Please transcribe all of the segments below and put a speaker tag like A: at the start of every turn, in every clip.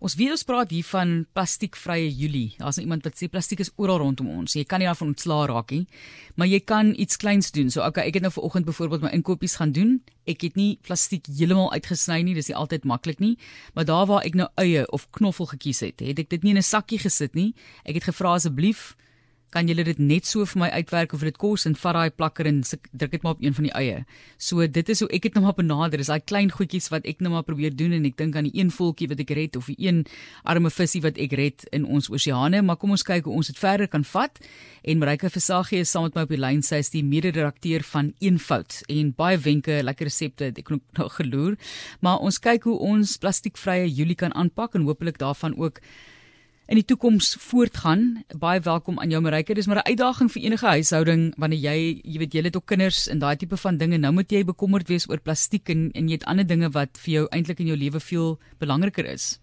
A: Ons weet ons praat hier van plastiekvrye Julie. Daar's nou iemand wat sê plastiek is oral rondom ons. Jy kan nie daarvan ontslaa raak nie, maar jy kan iets kleins doen. So okay, ek het nou vanoggend byvoorbeeld my inkopies gaan doen. Ek het nie plastiek heeltemal uitgesny nie, dis nie altyd maklik nie, maar daar waar ek nou eie of knoffel gekies het, het ek dit nie in 'n sakkie gesit nie. Ek het gevra asseblief kan julle dit net so vir my uitwerk of dit kos en vat daai plakker en druk dit maar op een van die eie. So dit is hoe ek dit nou maar benader. Dis daai klein goedjies wat ek nou maar probeer doen en ek dink aan die een voeltjie wat ek red of die een arme visie wat ek red in ons oseane, maar kom ons kyk hoe ons dit verder kan vat. En Marika Versagie is saam met my op die lyn. Sy is die mede-redakteur van Eenvoud en baie wenke, lekker resepte ek nog geloer. Maar ons kyk hoe ons plastiekvrye Julie kan aanpak en hopelik daarvan ook in die toekoms voortgaan. Baie welkom aan jou Marike. Dis maar 'n uitdaging vir enige huishouding wanneer jy, jy weet, jy het ook kinders en daai tipe van dinge. Nou moet jy bekommerd wees oor plastiek en en jy het ander dinge wat vir jou eintlik in jou lewe veel belangriker is.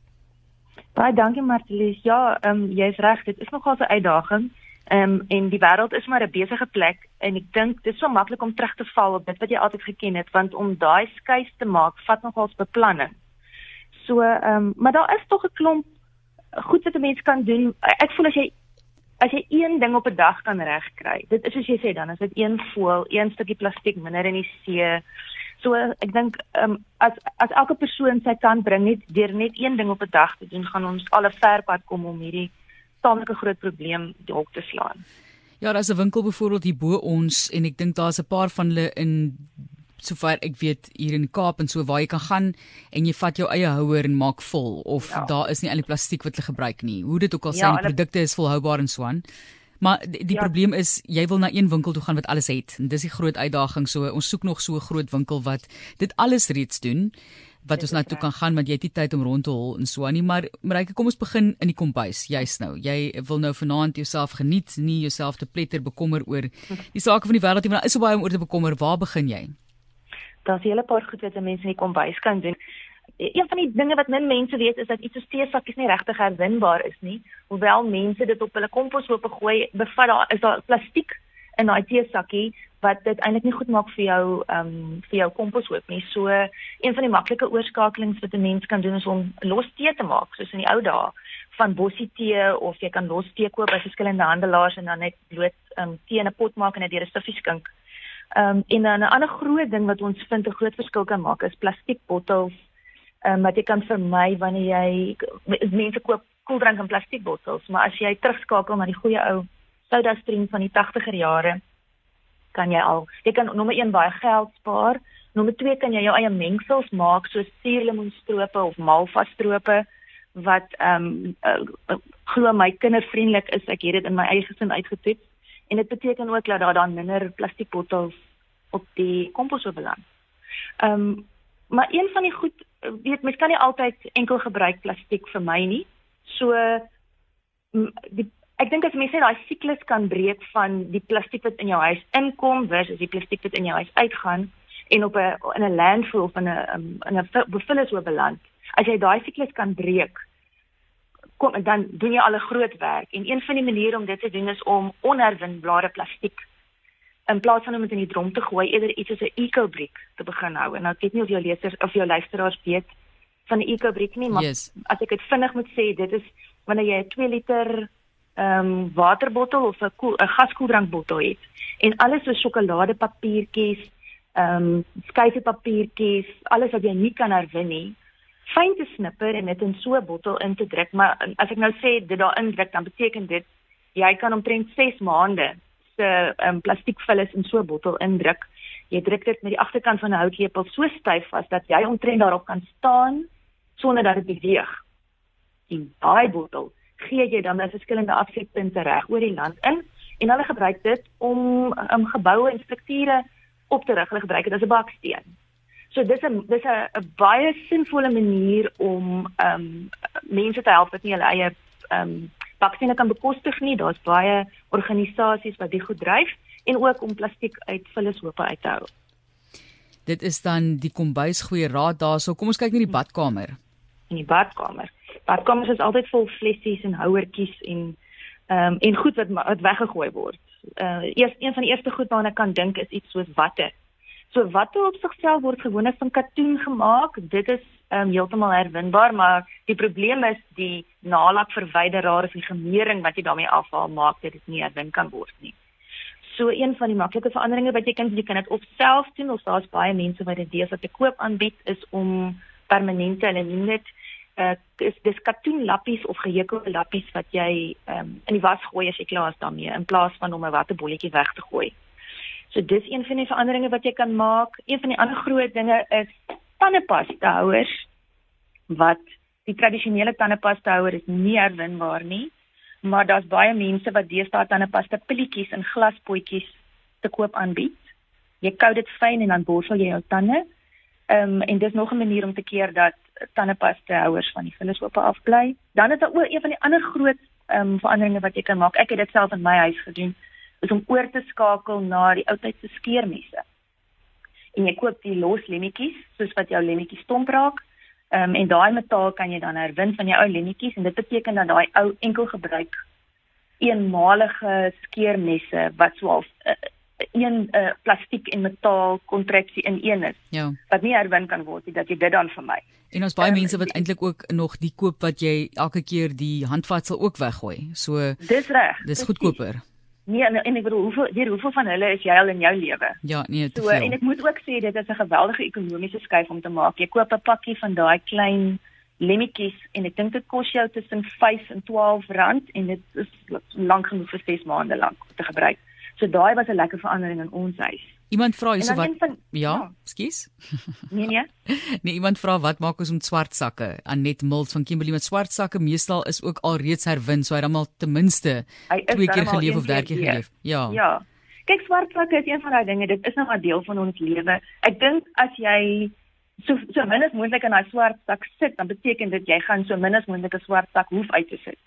B: Baie dankie Martelies. Ja, ehm um, jy's reg, dit is nogal 'n uitdaging. Ehm um, en die wêreld is maar 'n besige plek en ek dink dit is so maklik om terug te val op dit wat jy altyd geken het want om daai skuis te maak vat nogals beplanning. So ehm um, maar daar is tog 'n klomp goed wat 'n mens kan doen. Ek voel as jy as jy een ding op 'n dag kan regkry. Dit is soos jy sê dan, as dit een voel, een stukkie plastiek minder in die see. So ek dink um, as as elke persoon sy kant bring net deur net een ding op 'n dag te doen, gaan ons al 'n ver pad kom om hierdie taamlike groot probleem dalk te slaan.
A: Ja, daar's 'n winkel byvoorbeeld hier bo ons en ek dink daar's 'n paar van hulle in sover ek weet hier in Kaap en so waar jy kan gaan en jy vat jou eie houer en maak vol of ja. daar is nie al die plastiek wat hulle gebruik nie. Hoe dit ook al ja, sê, die produkte is volhoubaar en so aan. Maar die, die ja. probleem is jy wil na een winkel toe gaan wat alles het. En dis die groot uitdaging. So ons soek nog so 'n groot winkel wat dit alles reeds doen wat ons nou toe kan gaan want jy het nie tyd om rond te hol en so aan nie maar Marike kom ons begin in die kombuis jy's nou jy wil nou vanaand jouself geniet nie jouself te pletter bekommer oor die sake van die wêreld nie maar is so baie om oor te bekommer waar begin jy
B: daar's 'n hele paar goed wat mense in die kombuis kan doen. Een van die dinge wat min mense weet is dat iets soos teesakkies nie regtig herwinbaar is nie. Hoewel mense dit op hulle komposhoop gooi, bevat daar is daar plastiek in daai teesakkie wat dit eintlik nie goed maak vir jou ehm um, vir jou komposhoop nie. So een van die maklike oorskakelings wat 'n mens kan doen is om los tee te maak, soos in die ou dae van bossie tee of jy kan los tee koop by verskillende handelaars en dan net bloot ehm um, tee in 'n pot maak en dit deur 'n stiffie skink. Ehm um, en dan 'n ander groot ding wat ons vind 'n groot verskil kan maak is plastiekbottels. Ehm um, wat jy kan vermy wanneer jy mense koop koeldrank in plastiekbottels, maar as jy terugskakel na die goeie ou soda stream van die 80er jare, kan jy al jy kan nommer 1 baie geld spaar. Nommer 2 kan jy jou eie mengsels maak soos suurlemoenstrope of malva strope wat ehm um, uh, glo my kindervriendelik is. Ek het dit in my eie gesin uitgetoets en dit beteken ook dat daar dan minder plastiekbottels op die kompos beland. Ehm um, maar een van die goed weet mens kan nie altyd enkel gebruik plastiek vir my nie. So die ek dink as mense daai siklus kan breek van die plastiek wat in jou huis inkom versus die plastiek wat in jou huis uitgaan en op 'n in 'n landfill of in 'n in 'n bevullis oor beland. As jy daai siklus kan breek, kom dan doen jy al 'n groot werk en een van die maniere om dit te doen is om onherwinbare plastiek in plaas van om dit in die drom te gooi eerder iets soos 'n eco-brick te begin hou en nou ek weet nie of jou lesers of jou luisteraars weet van 'n eco-brick nie maar yes. as ek dit vinnig moet sê dit is wanneer jy 'n 2 liter ehm um, waterbottel of 'n 'n gaskoeldrankbottel het en alles so sjokoladepapiertjies ehm um, skyfpapiertjies alles wat jy nie kan herwin nie fyn te snipper en dit in so 'n bottel in te druk, maar as ek nou sê dit daarin druk, dan beteken dit jy kan omtrent 6 maande se um, plastiekvullis in so 'n bottel indruk. Jy druk dit met die agterkant van 'n houtlepel so styf vas dat jy omtrent daarop kan staan sonder dat dit beweeg. En daai bottel gee jy dan na verskillende afsetpunte reg oor die land in en hulle gebruik dit om um, geboue en strukture op te rig. Hulle gebruik dit as 'n baksteen. So dis 'n dis 'n baie sinvolle manier om ehm um, mense te help wat nie hulle eie ehm um, vaksines kan bekostig nie. Daar's baie organisasies wat dit goed dryf en ook om plastiek uit vullishope uit te hou.
A: Dit is dan die kombuis goeie raad daarso. Kom ons kyk na die badkamer.
B: In die badkamer. Badkamers is altyd vol flessies en houertjies en ehm um, en goed wat wat weggegooi word. Uh eers een van die eerste goed waarna ek kan dink is iets soos watte. So watte op sigself word gewoonlik van katoen gemaak. Dit is um, heeltemal herwinbaar, maar die probleem is die nalakverwyderaar of die gemering wat jy daarmee afhaal maak dat dit nie herwin kan word nie. So een van die maklike veranderinge wat jy kan jy kan dit op self doen of daar's baie mense wat dit deesdae te koop aanbied is om permanente hulle noem dit uh dis dis katoen lappies of gehekelde lappies wat jy um, in die was gooi as jy klaar is daarmee in plaas van om 'n wattebolletjie weg te gooi. So dis een van die veranderinge wat jy kan maak. Een van die ander groot dinge is tandepasta houers wat die tradisionele tandepasta houer is nie herwinbaar nie, maar daar's baie mense wat deesdae tandepasta pilletjies in glaspotjies te koop aanbied. Jy kou dit fyn en dan borsel jy jou tande. Ehm um, en dis nog 'n manier om te keer dat tandepasta houers van die vullis oop afbly. Dan is daar ook een van die ander groot ehm um, veranderinge wat jy kan maak. Ek het dit self in my huis gedoen is om oor te skakel na die oudtydse skeermesse. En jy koop die los lemmetjies soos wat jou lemmetjies stomp raak. Ehm um, en daai metaal kan jy dan herwin van jou ou lemmetjies en dit beteken dat daai ou enkel gebruik eenmalige skeermesse wat so al uh, een uh, plastiek en metaal kontraksie in een is.
A: Ja.
B: Wat nie herwin kan word nie dat jy dit dan vir my.
A: En ons baie um, mense wat eintlik ook nog die koop wat jy elke keer die handvatsel ook weggooi. So
B: Dis reg.
A: Dis goedkoper.
B: Nee, en, en ek bedoel hoeveel hier hoeveel van hulle is jy al in jou lewe?
A: Ja, nee, te
B: so,
A: veel.
B: En ek moet ook sê dit is 'n geweldige ekonomiese skuif om te maak. Jy koop 'n pakkie van daai klein lemmetjies en ek dink dit kos jou tussen 5 en 12 rand en dit is lank genoeg vir 6 maande lank te gebruik. So daai was 'n lekker verandering in ons huis.
A: Iemand vra hierso wat van, Ja,
B: ja.
A: skus.
B: Nee nee.
A: nee, iemand vra wat maak ons met swart sakke? Anet Milt van Kimberley met swart sakke meestal is ook al reeds herwin, so hy het dan al ten minste twee keer geleef of derde keer geleef. Ja.
B: Ja. Kyk swart sakke is een van daai dinge, dit is nou 'n deel van ons lewe. Ek dink as jy so so min as moontlik in daai swart sak sit, dan beteken dit jy gaan so min as moontlik 'n swart sak hoef uit te sit.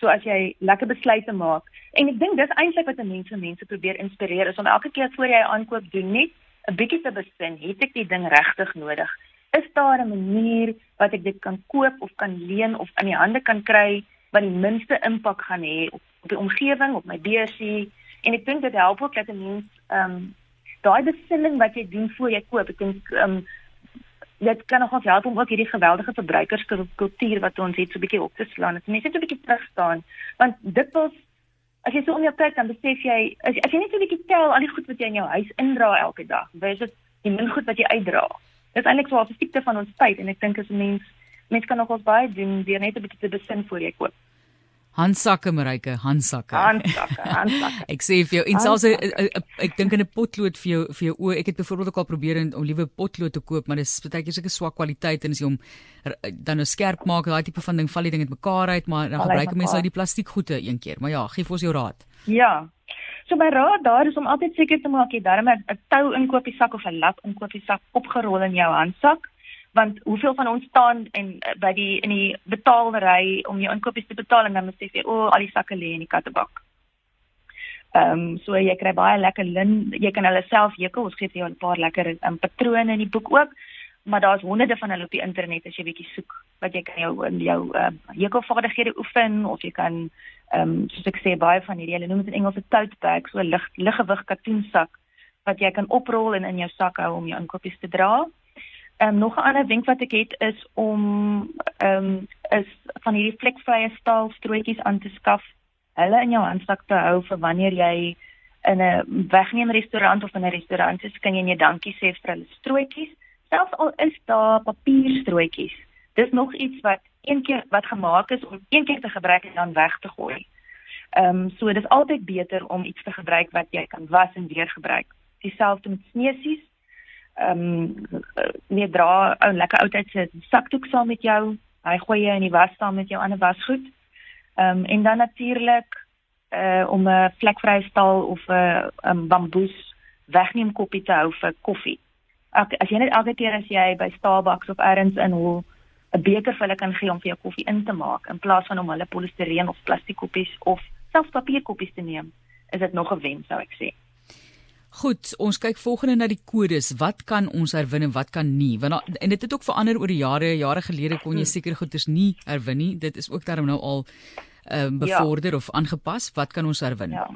B: So as jy lekker besluite maak. En ek dink dis eintlik wat mense mense probeer inspireer is om elke keer voor jy 'n aankoop doen net 'n bietjie te besin, het ek die ding regtig nodig? Is daar 'n manier wat ek dit kan koop of kan leen of in die hande kan kry wat die minste impak gaan hê op, op die omgewing, op my beursie? En ek dink dit help ook dat 'n mens ehm um, daai besinning wat jy doen voor jy koop, ek dink ehm um, dit kan nog help om ook hierdie geweldige verbruikerskultuur wat ons het so 'n bietjie op te slaan. Dit mense net 'n bietjie terug staan want dit was as jy so om jou kyk dan besef jy as, as jy net so 'n bietjie tel al die goed wat jy in jou huis indra elke dag, wys dit die min goed wat jy uitdra. Dit is eintlik so 'n stiekte van ons tyd en ek dink as 'n mens mens kan nog ons baie doen deur net 'n bietjie te besin voor jy koop.
A: Handsakke Marike, handsakke.
B: Handsakke, handsakke.
A: ek sê vir jou en selfs ek dink in 'n potlood vir jou vir jou oë. Ek het byvoorbeeld ook al probeer om liewe potlood te koop, maar dis baie keer seker swak kwaliteit en as jy hom dan nou skerp maak, daai tipe van ding val die ding uit mekaar uit, maar dan gebruik mense nou die plastiek goede een keer. Maar ja, gee vir ons jou raad.
B: Ja. So my raad daar is om altyd seker te maak jy darm 'n tou inkopiesak of 'n lap inkopiesak opgerol in jou handsak want hoeveel van ons staan en uh, by die in die betaalry om jou inkopies te betaal en dan moet jy sê o, oh, al die sakke lê in die kattebak. Ehm um, so jy kry baie lekker lin, jy kan hulle self hekel. Ons gee vir jou 'n paar lekker um, patrone in die boek ook, maar daar's honderde van hulle op die internet as jy bietjie soek wat jy kan jou in jou uh, hekelvaardighede oefen of jy kan ehm um, soos ek sê baie van hierdie hulle noem dit in Engels 'n tote bag, so lig liggewig katoensak wat jy kan oprol en in jou sak hou om jou inkopies te dra. Ehm um, nog 'n ander wenk wat ek het is om ehm um, is van hierdie vlekvrye staal strootjies aan te skaf. Hulle in jou handsak te hou vir wanneer jy in 'n wegneem restaurant of in 'n restaurant is, kan jy net dankie sê vir hulle strootjies. Selfs al is daar papierstrootjies. Dis nog iets wat een keer wat gemaak is om een keer te gebruik en dan weg te gooi. Ehm um, so dis altyd beter om iets te gebruik wat jy kan was en weer gebruik. Dieselfde met sneesies ehm um, nee dra ou lekker oudheid se sakdoek saam met jou. Hy gooi jy in die was saam met jou ander wasgoed. Ehm um, en dan natuurlik uh om 'n vlekvrye staal of 'n um, bamboes wegneem koppie te hou vir koffie. Ek, as jy net elke keer as jy by Starbucks of elders in hol 'n beker vir hulle kan gee om vir jou koffie in te maak in plaas van om hulle polistireen of plastiek koppies of selfs papierkoppies te neem, is dit nog 'n wen sou ek sê.
A: Goed, ons kyk volgende na die kodes. Wat kan ons herwin en wat kan nie? Want en dit het ook verander oor die jare. Jare gelede kon jy hmm. seker goeders nie herwin nie. Dit is ook daarom nou al ehm uh, bevorder ja. of aangepas. Wat kan ons herwin?
B: Ja.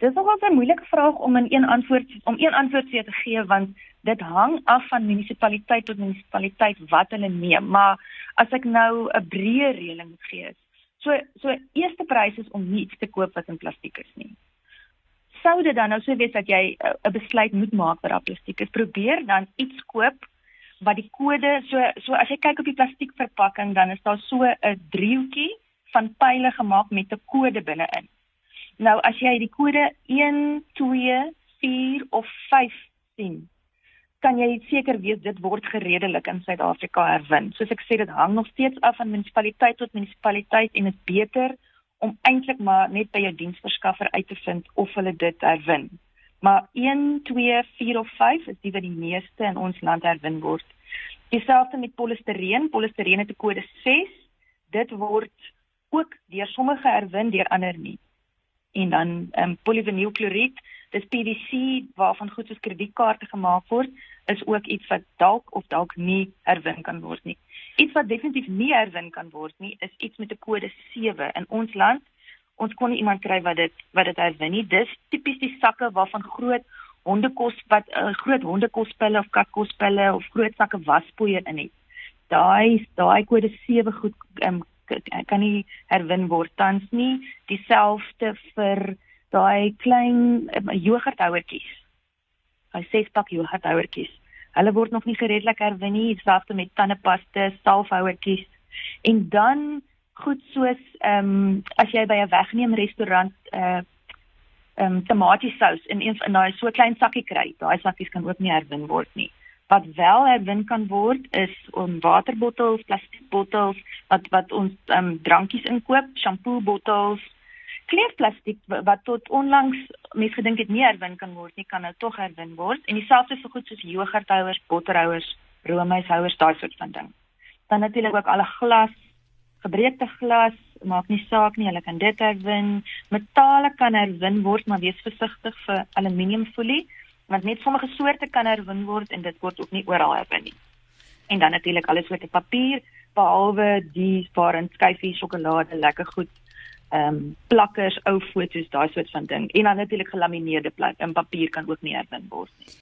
B: Dit is nogal 'n moeilike vraag om in een antwoord om een antwoord te gee want dit hang af van munisipaliteit tot munisipaliteit wat hulle neem, maar as ek nou 'n breë reëling moet gee, so so eerste prys is om iets te koop wat in plastiek is nie. Sou dit dan nou so wees dat jy 'n besluit moet maak oor plastiek, is probeer dan iets koop wat die kode so so as jy kyk op die plastiekverpakking dan is daar so 'n driehoekie van pile gemaak met 'n kode binne-in. Nou as jy die kode 1 2 4 of 5 sien, kan jy seker wees dit word geredelik in Suid-Afrika herwin. Soos ek sê dit hang nog steeds af van munisipaliteit tot munisipaliteit en is beter om eintlik maar net by jou diensverskaffer uit te vind of hulle dit herwin. Maar 1, 2, 4 of 5 is die wat die meeste in ons land herwin word. Dieselfde met polistireen, polistireen het 'n kode 6. Dit word ook deur sommige herwin, deur ander nie. En dan ehm um, polyvinylkloried, dis PVC waarvan goed soos kredietkaarte gemaak word, is ook iets wat dalk of dalk nie herwin kan word nie. Iets wat definitief nie herwin kan word nie, is iets met 'n kode 7 in ons land. Ons kon nie iemand kry wat dit wat dit herwin nie. Dis tipies die sakke waarvan groot hondekos wat uh, groot hondekospelle of katkospelle of groot sakke waspoeier in het. Daai daai kode 7 goed um, kan nie herwin word tans nie. Dieselfde vir daai klein um, jogurthouertjies. Hy sê spak jogurthouertjies. Hulle word nog nie geredelik herwin nie, dieselfde met tandepaste, salfhouertjies. En dan goed soos ehm um, as jy by 'n wegneem restaurant 'n uh, eh, ehm um, tomatiesous in een in daai so klein sakkie kry. Daai sakkies kan ook nie herwin word nie. Wat wel herwin kan word is om waterbottels, plastiekbottels wat wat ons ehm um, drankies inkoop, shampoo bottels, kleurplastiek wat tot onlangs mense gedink het nie herwin kan word nie, kan nou tog herwin word. En dieselfde vir goed soos jogurthouers, botterhouers, roomyshouers, daai soort van ding. Dan natuurlik ook alle glas, gebreekte glas, maak nie saak nie, hulle kan dit herwin. Metale kan herwin word, maar wees versigtig vir aluminiumfolie, want net sommige soorte kan herwin word en dit word ook nie oral herwin nie. En dan natuurlik alles wat op papier, behalwe die waarin skyfie, sjokolade, lekker goed, ehm um, plakkers, ou foto's, daai soort van ding. En dan natuurlik gelamineerde plat in papier kan ook nie herwin word nie.